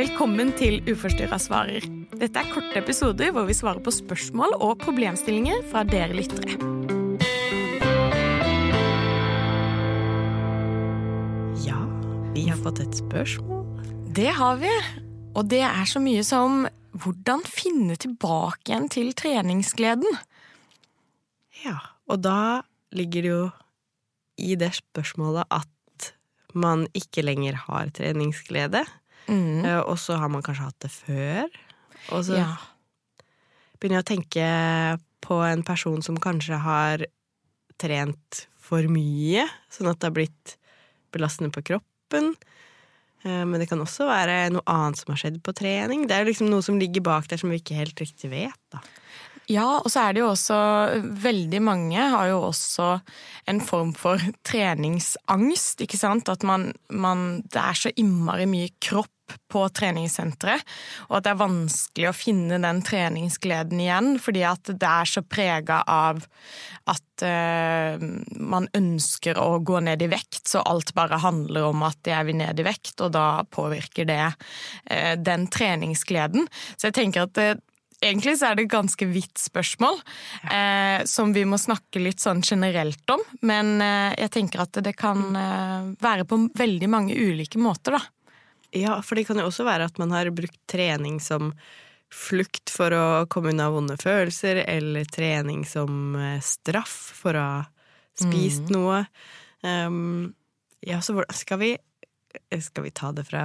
Velkommen til Uforstyrra svarer. Dette er korte episoder hvor vi svarer på spørsmål og problemstillinger fra dere lyttere. Ja, vi har fått et spørsmål. Det har vi. Og det er så mye som hvordan finne tilbake igjen til treningsgleden? Ja, og da ligger det jo i det spørsmålet at man ikke lenger har treningsglede. Mm. Eh, Og så har man kanskje hatt det før. Og så Ja. begynner jeg å tenke på en person som kanskje har trent for mye, sånn at det har blitt belastende på kroppen. Eh, Men det kan også være noe annet som har skjedd på trening. Det er jo liksom noe som ligger bak der som vi ikke helt riktig vet. da. Ja, og så er det jo også Veldig mange har jo også en form for treningsangst, ikke sant? At man, man Det er så innmari mye kropp på treningssenteret, og at det er vanskelig å finne den treningsgleden igjen, fordi at det er så prega av at uh, man ønsker å gå ned i vekt, så alt bare handler om at jeg vil ned i vekt, og da påvirker det uh, den treningsgleden. Så jeg tenker at uh, Egentlig så er det et ganske vidt spørsmål, eh, som vi må snakke litt sånn generelt om. Men eh, jeg tenker at det kan eh, være på veldig mange ulike måter, da. Ja, for det kan jo også være at man har brukt trening som flukt for å komme unna vonde følelser, eller trening som eh, straff for å ha spist noe. Um, ja, så skal vi Skal vi ta det fra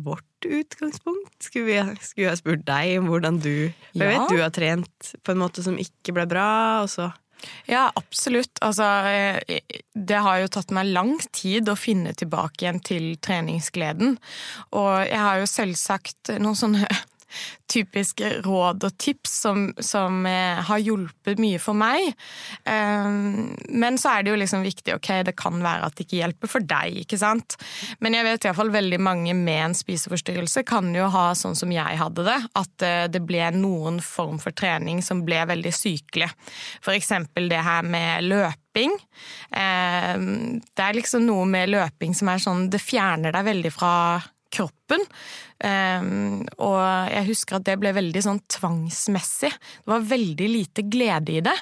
vårt utgangspunkt? Skulle vi, skulle ha spurt deg om hvordan du For jeg Ja. vet du har trent på en måte som ikke ble bra, og så Ja, absolutt. Altså, eh, det har jo tatt meg lang tid å finne tilbake igjen til treningsgleden. Og jeg har jo selvsagt noen sånne typiske råd og tips som, som eh, har hjulpet mye for meg. Eh, Men så er det jo liksom viktig, ok, det kan være at det ikke hjelper for deg, ikke sant? Men jeg vet iallfall veldig mange med en spiseforstyrrelse kan jo ha sånn som jeg hadde det, at eh, det ble noen form for trening som ble veldig sykelig. For eksempel det her med løping. Eh, Det er liksom noe med løping som er sånn, det fjerner deg veldig fra kroppen. Um, og jeg husker at det ble veldig sånn tvangsmessig. Det var veldig lite glede i det.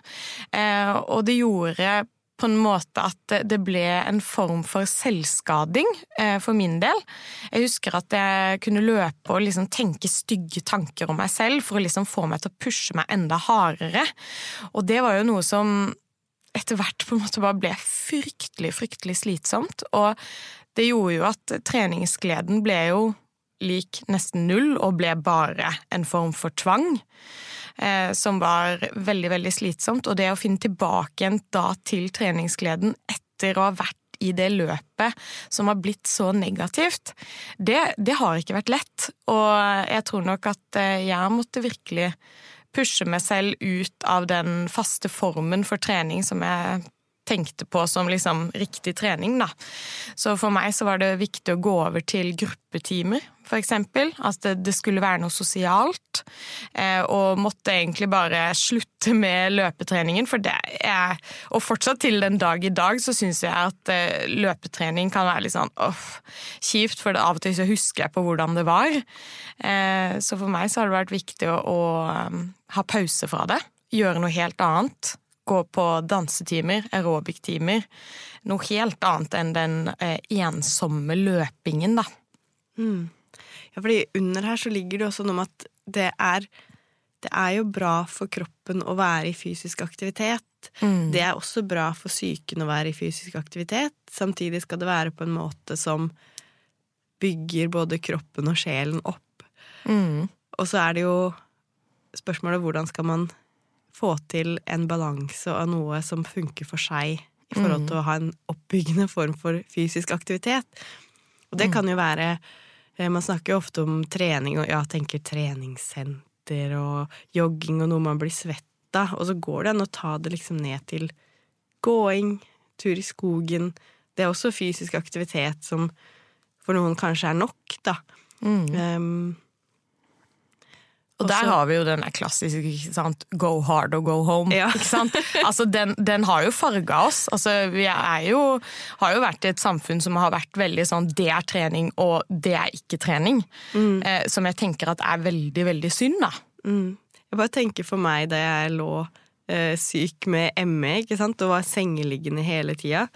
Uh, og det gjorde på en måte at det ble en form for selvskading uh, for min del. Jeg husker at jeg kunne løpe og liksom tenke stygge tanker om meg selv for å liksom få meg til å pushe meg enda hardere. Og det var jo noe som etter hvert på en måte bare ble fryktelig, fryktelig slitsomt. Og det gjorde jo at treningsgleden ble jo lik nesten null, og ble bare en form for tvang. Eh, som var veldig, veldig slitsomt. Og det å finne tilbake igjen da til treningsgleden etter å ha vært i det løpet som har blitt så negativt, det, det har ikke vært lett. Og jeg tror nok at eh, jeg måtte virkelig pushe meg selv ut av den faste formen for trening som jeg tenkte på som liksom riktig trening, da. Så for meg så var det viktig å gå over til gruppetimer, for eksempel. At det, det skulle være noe sosialt. Eh, og måtte egentlig bare slutte med løpetreningen, for det er Og fortsatt til den dag i dag så syns jeg at eh, løpetrening kan være litt sånn åh, kjipt, for av og til så husker jeg på hvordan det var. Eh, så for meg så har det vært viktig å, å um, ha pause fra det. Gjøre noe helt annet gå på dansetimer, aerobic-timer. Noe helt annet enn den eh, ensomme løpingen, da. Ja, fordi under her så ligger det også noe om at det er Det er jo bra for kroppen å være i fysisk aktivitet. Det er også bra for psyken å være i fysisk aktivitet. Samtidig skal det være på en måte som bygger både kroppen og sjelen opp. Mm. Og så er det jo spørsmålet hvordan skal man få til en balanse av noe som funker for seg, i forhold til å ha en oppbyggende form for fysisk aktivitet. Og det kan jo være eh, Man snakker jo ofte om trening, og ja, tenker treningssenter og jogging og noe man blir svett av, og så går det an å ta det liksom ned til gåing, tur i skogen. Det er også fysisk aktivitet som for noen kanskje er nok, da. Mm. Um, Og der har vi jo den klassiske? 'go hard or go home'. Ja. Altså, den, den har jo farga oss. Altså, vi jo, har jo vært i et samfunn som har vært veldig sånn 'det er trening', og 'det er ikke trening'. Eh, som jeg tenker at er veldig, veldig synd, da. Jeg bare tenker for meg da jeg lå eh, syk med ME ikke sant? og var sengeliggende hele tida.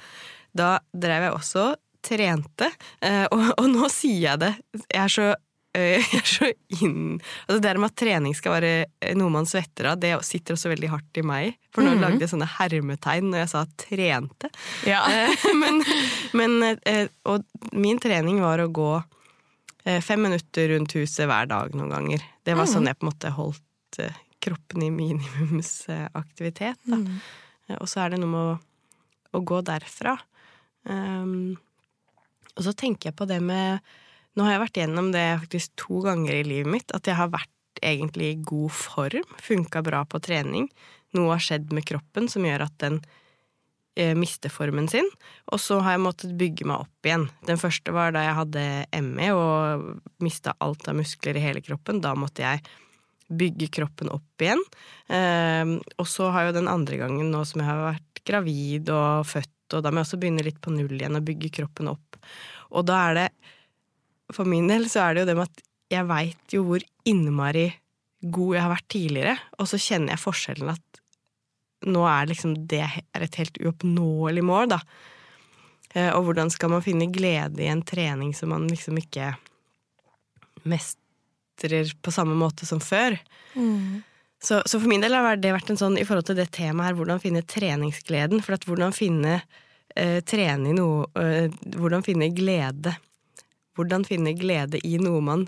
Da drev jeg også trente, eh, og, og nå sier jeg det. Jeg er så, jeg er så inn Altså Det med at trening skal være eh, noe man svetter av, det sitter også veldig hardt i meg. For nå lagde jeg sånne hermetegn når jeg sa 'trente'. Ja. Eh, men, men eh, Og min trening var å gå eh, fem minutter rundt huset hver dag noen ganger. Det var sånn jeg på en måte holdt eh, kroppen i minimumsaktivitet. Mm. Eh, Og så er det noe med å, å gå derfra. Um, og så tenker jeg på det med Nå har jeg vært gjennom det faktisk to ganger i livet mitt. At jeg har vært egentlig i god form. Funka bra på trening. Noe har skjedd med kroppen som gjør at den eh, mister formen sin. Og så har jeg måttet bygge meg opp igjen. Den første var da jeg hadde ME og mista alt av muskler i hele kroppen. Da måtte jeg bygge kroppen opp igjen. Eh, og så har jo den andre gangen nå som jeg har vært gravid og født, og da må jeg også begynne litt på null igjen og bygge kroppen opp. Og da er det For min del så er det jo det med at jeg veit jo hvor innmari god jeg har vært tidligere, og så kjenner jeg forskjellen at nå er liksom det er et helt uoppnåelig mål, da. Eh, Og hvordan skal man finne glede i en trening som man liksom ikke mestrer på samme måte som før? Så, så for min del har det vært en sånn i forhold til det temaet her, hvordan finne treningsgleden. For at hvordan finne eh, trene i noe eh, Hvordan finne glede. Hvordan finne glede i noe man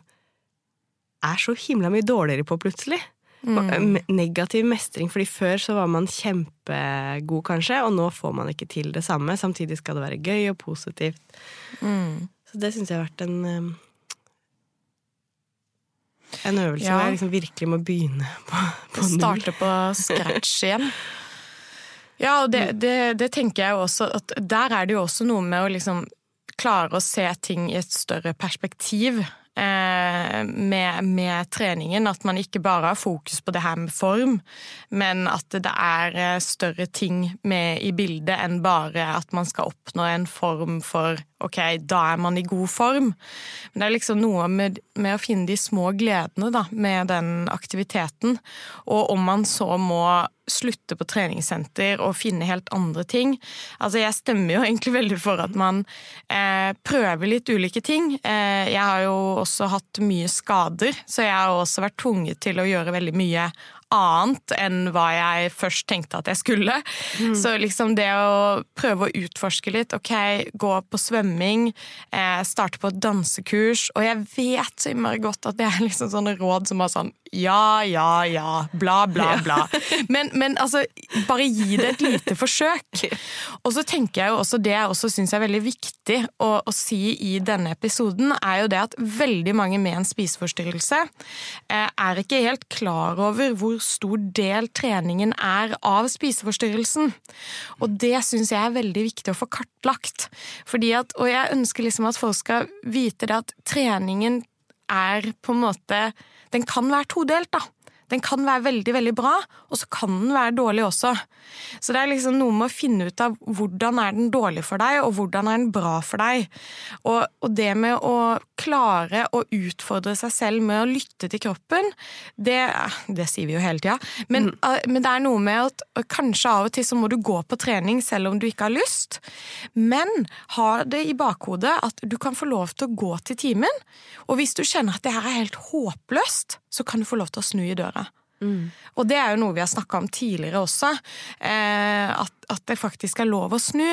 er så himla mye dårligere på plutselig. Og, eh, Negativ mestring, fordi før så var man kjempegod, kanskje, og nå får man ikke til det samme. Samtidig skal det være gøy og positivt. Så det syns jeg har vært en eh, En øvelse Ja. hvor jeg liksom virkelig må begynne på, på. Starte på scratch igjen. Ja, og det, det, det tenker jeg også at der er det jo også noe med å liksom klare å se ting i et større perspektiv. Eh, med, med treningen. At man ikke bare har fokus på det her med form, men at det er eh, større ting med i bildet enn bare at man skal oppnå en form for ok, da er man i god form. Men det er liksom noe med, med å finne de små gledene da, med den aktiviteten. Og om man så må slutte på treningssenter og finne helt andre ting. Altså Jeg stemmer jo egentlig veldig for at man eh, prøver litt ulike ting. Eh, jeg har jo også hatt mye skader, så jeg har også vært tvunget til å gjøre veldig mye annet enn hva jeg først tenkte at jeg skulle. Så liksom det å prøve å utforske litt, ok, gå på svømming, eh, starte på dansekurs, og jeg vet så innmari godt at det er liksom sånne råd som bare sånn ja, ja, ja, bla, bla, bla. Men, men altså, bare gi det et lite forsøk. Og så tenker jeg jo også, det jeg også syns er veldig viktig å, å si i denne episoden, er jo det at veldig mange med en spiseforstyrrelse eh, er ikke helt klar over hvor stor del treningen er av spiseforstyrrelsen. Og det syns jeg er veldig viktig å få kartlagt. Fordi at, og jeg ønsker liksom at folk skal vite det at treningen er på en måte Den kan være todelt, da. Den kan være veldig veldig bra, og så kan den være dårlig også. Så det er liksom noe med å finne ut av hvordan er den dårlig for deg, og hvordan er den bra for deg. Og, og det med å klare å utfordre seg selv med å lytte til kroppen, det, det sier vi jo hele tida, men, uh, men det er noe med at kanskje av og til så må du gå på trening selv om du ikke har lyst, men ha det i bakhodet at du kan få lov til å gå til timen, og hvis du kjenner at det her er helt håpløst, så kan du få lov til å snu i døra. Og det er jo noe vi har snakka om tidligere også, eh, at, at, det faktisk er lov å snu.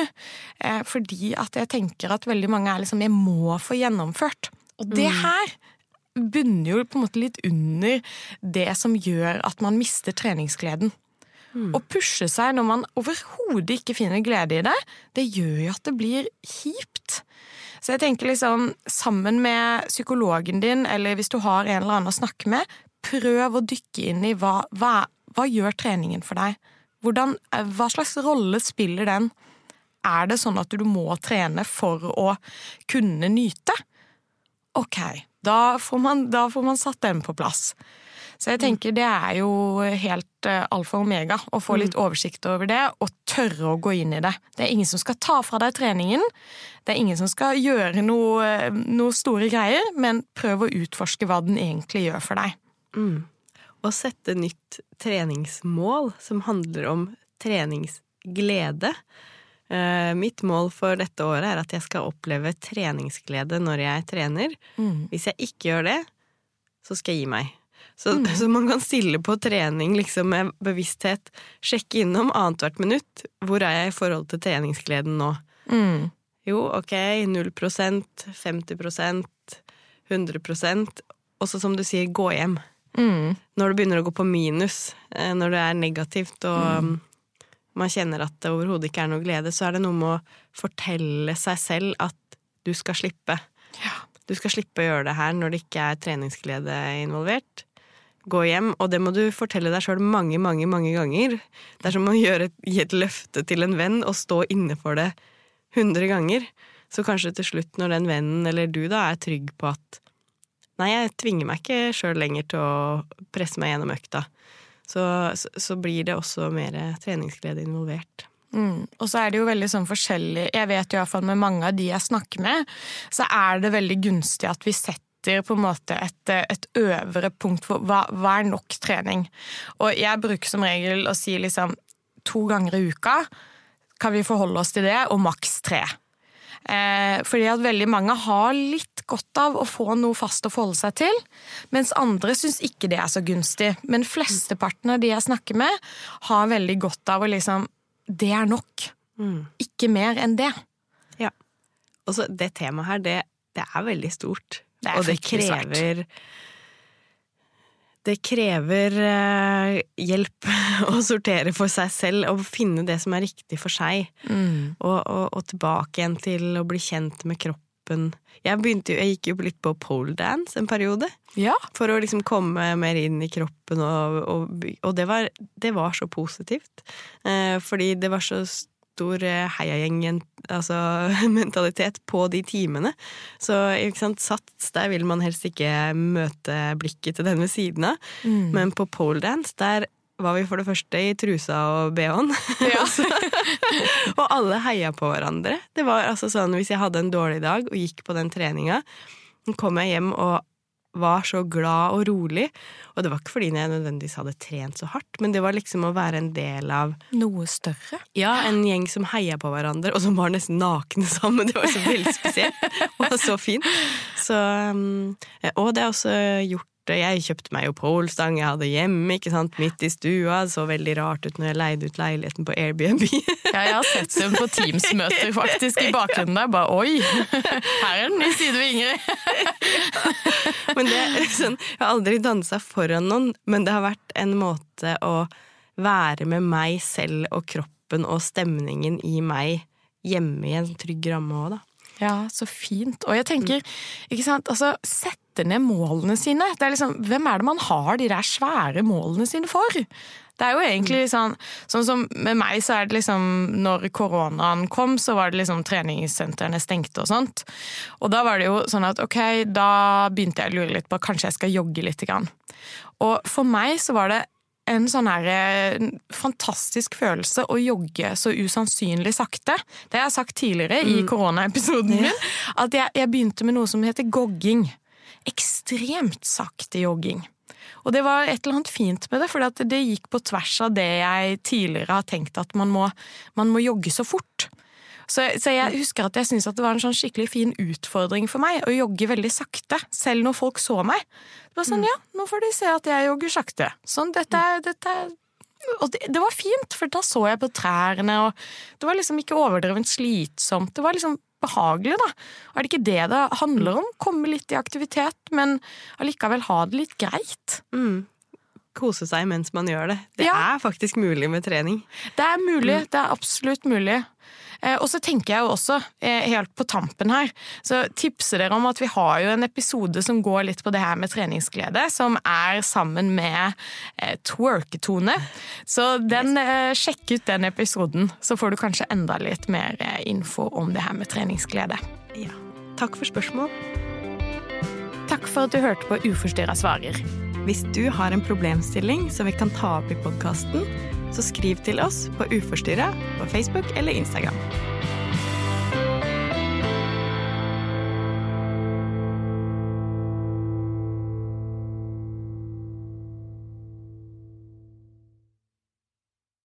Eh, fordi at jeg tenker at veldig mange er liksom 'jeg må få gjennomført'. Og det her bunner jo på en måte litt under det som gjør at man mister treningsgleden. Å pushe seg når man overhodet ikke finner glede i det, det gjør jo at det blir kjipt. Så jeg tenker liksom, sammen med psykologen din, eller hvis du har en eller annen å snakke med, prøv å dykke inn i hva, hva, hva gjør treningen for deg? Hvordan, hva slags rolle spiller den? Er det sånn at du må trene for å kunne nyte? Ok, da får man, da får man satt den på plass. Så jeg tenker det er jo helt uh, alfa og omega å få litt oversikt over det, og tørre å gå inn i det. Det er ingen som skal ta fra deg treningen. Det er ingen som skal gjøre noe, noe store greier, men prøv å utforske hva den egentlig gjør for deg. Mm. Å sette nytt treningsmål som handler om treningsglede. Uh, mitt mål for dette året er at jeg skal oppleve treningsglede når jeg trener. Mm. Hvis jeg ikke gjør det, så skal jeg gi meg. Så, mm. så man kan stille på trening liksom med bevissthet. Sjekke innom annethvert minutt. Hvor er jeg i forhold til treningsgleden nå? Mm. Jo, ok, 0% 50% 100% Og så som du sier, gå hjem. Mm. Når du begynner å gå på minus, eh, når det er negativt og mm. Man kjenner at det overhodet ikke er noe glede, så er det noe med å fortelle seg selv at du skal slippe. Ja. Du skal slippe å gjøre det her når det ikke er treningsglede involvert. Gå hjem, og det må du fortelle deg sjøl mange, mange mange ganger. Det er som å gjøre, gi et løfte til en venn og stå inne for det hundre ganger. Så kanskje til slutt, når den vennen eller du da er trygg på at Nei, jeg tvinger meg ikke sjøl lenger til å presse meg gjennom økta. Så, så, så blir det også mer treningsglede involvert. Mm. Og så er det jo veldig sånn forskjellig Jeg vet jo iallfall med mange av de jeg snakker med, så er det veldig gunstig at vi setter på en måte et, et øvre punkt for hva, hva, er nok trening. Og jeg bruker som regel å si liksom to ganger i uka kan vi forholde oss til det, og maks tre. Eh, fordi at veldig mange har litt godt av å få noe fast å forholde seg til, mens andre syns ikke det er så gunstig. Men flesteparten av de jeg snakker med, har veldig godt av å liksom Det er nok. Mm. Ikke mer enn det. Ja. Og så det temaet her, det, det er veldig stort. Det og det krever det krever eh, hjelp å sortere for seg selv og finne det som er riktig for seg. Mm. Og, og, og, tilbake igjen til å bli kjent med kroppen. Jeg, begynte, jeg gikk jo litt på poledance en periode. Ja. For å liksom komme mer inn i kroppen, og, og det, var, det, var, så positivt. Eh, fordi det var så stor eh, heiagjeng-mentalitet altså, på de timene. Så ikke sant, sats, der vil man helst ikke møte blikket til den ved siden av. Mm. Men på poledance, der var vi for det første i trusa og bh-en. Ja. og alle heia på hverandre. Det var altså sånn, Hvis jeg hadde en dårlig dag og gikk på den treninga, kom jeg hjem og var så glad og rolig. Og det var ikke fordi jeg nødvendigvis hadde trent så hardt, men det var liksom å være en del av Noe større? Ja, en gjeng som heia på hverandre, og som var nesten nakne sammen. Det var så veldig spesielt og så fint. Så, um, og det har også gjort jeg kjøpte meg jo polstang jeg hadde hjemme, ikke sant, midt i stua. Det så veldig rart ut når jeg leide ut leiligheten på Airbnb. ja, jeg har sett dem på Teams-møter faktisk i bakgrunnen der. Bare oi! Her er den nye side ved Ingrid! men det sånn, Jeg har aldri dansa foran noen, men det har vært en måte å være med meg selv og kroppen og stemningen i meg hjemme i en trygg ramme òg, da. Ja, så fint. Og jeg tenker, ikke sant, altså, sett sette ned målene sine. Det er liksom, hvem er det man har de der svære målene sine for? Det er jo egentlig sånn Sånn som med meg, så er det liksom Når koronaen kom, så var det liksom treningssentrene stengte og sånt. Og da var det jo sånn at ok, da begynte jeg å lure litt på kanskje jeg skal jogge litt. Grann. Og for meg så var det en sånn her fantastisk følelse å jogge så usannsynlig sakte. Det har jeg sagt tidligere i mm. koronaepisoden min. At jeg, jeg begynte med noe som heter gogging ekstremt sakte jogging. Og det var et eller annet fint med det, for det gikk på tvers av det jeg tidligere har tenkt at man må, man må jogge så fort. Så, så, jeg husker at jeg syntes det var en sånn skikkelig fin utfordring for meg å jogge veldig sakte, selv når folk så meg. Det var sånn, mm. ja, nå får de se at jeg jogger sakte. Sånn, dette, dette og det, det, var fint, for da så jeg på trærne, og det var liksom ikke overdrevent slitsomt. Det var liksom behagelig, da. Er det ikke det det handler om? Komme litt i aktivitet, men allikevel ha det litt greit. Mm. Kose seg mens man gjør det. Det ja. er faktisk mulig med trening. Det er mulig. Mm. Det er absolutt mulig. Eh, og så tenker jeg jo også, eh, helt på tampen her, så tipser dere om at vi har jo en episode som går litt på det her med treningsglede, som er sammen med eh, twerketone. Så den, sjekk ut den episoden, så får du kanskje enda litt mer info om det her med treningsglede. Ja. Takk for spørsmål. Takk for at du hørte på Uforstyrra svarer. Hvis du har en problemstilling som vi kan ta opp i podkasten, så skriv til oss på Uforstyrra på Facebook eller Instagram.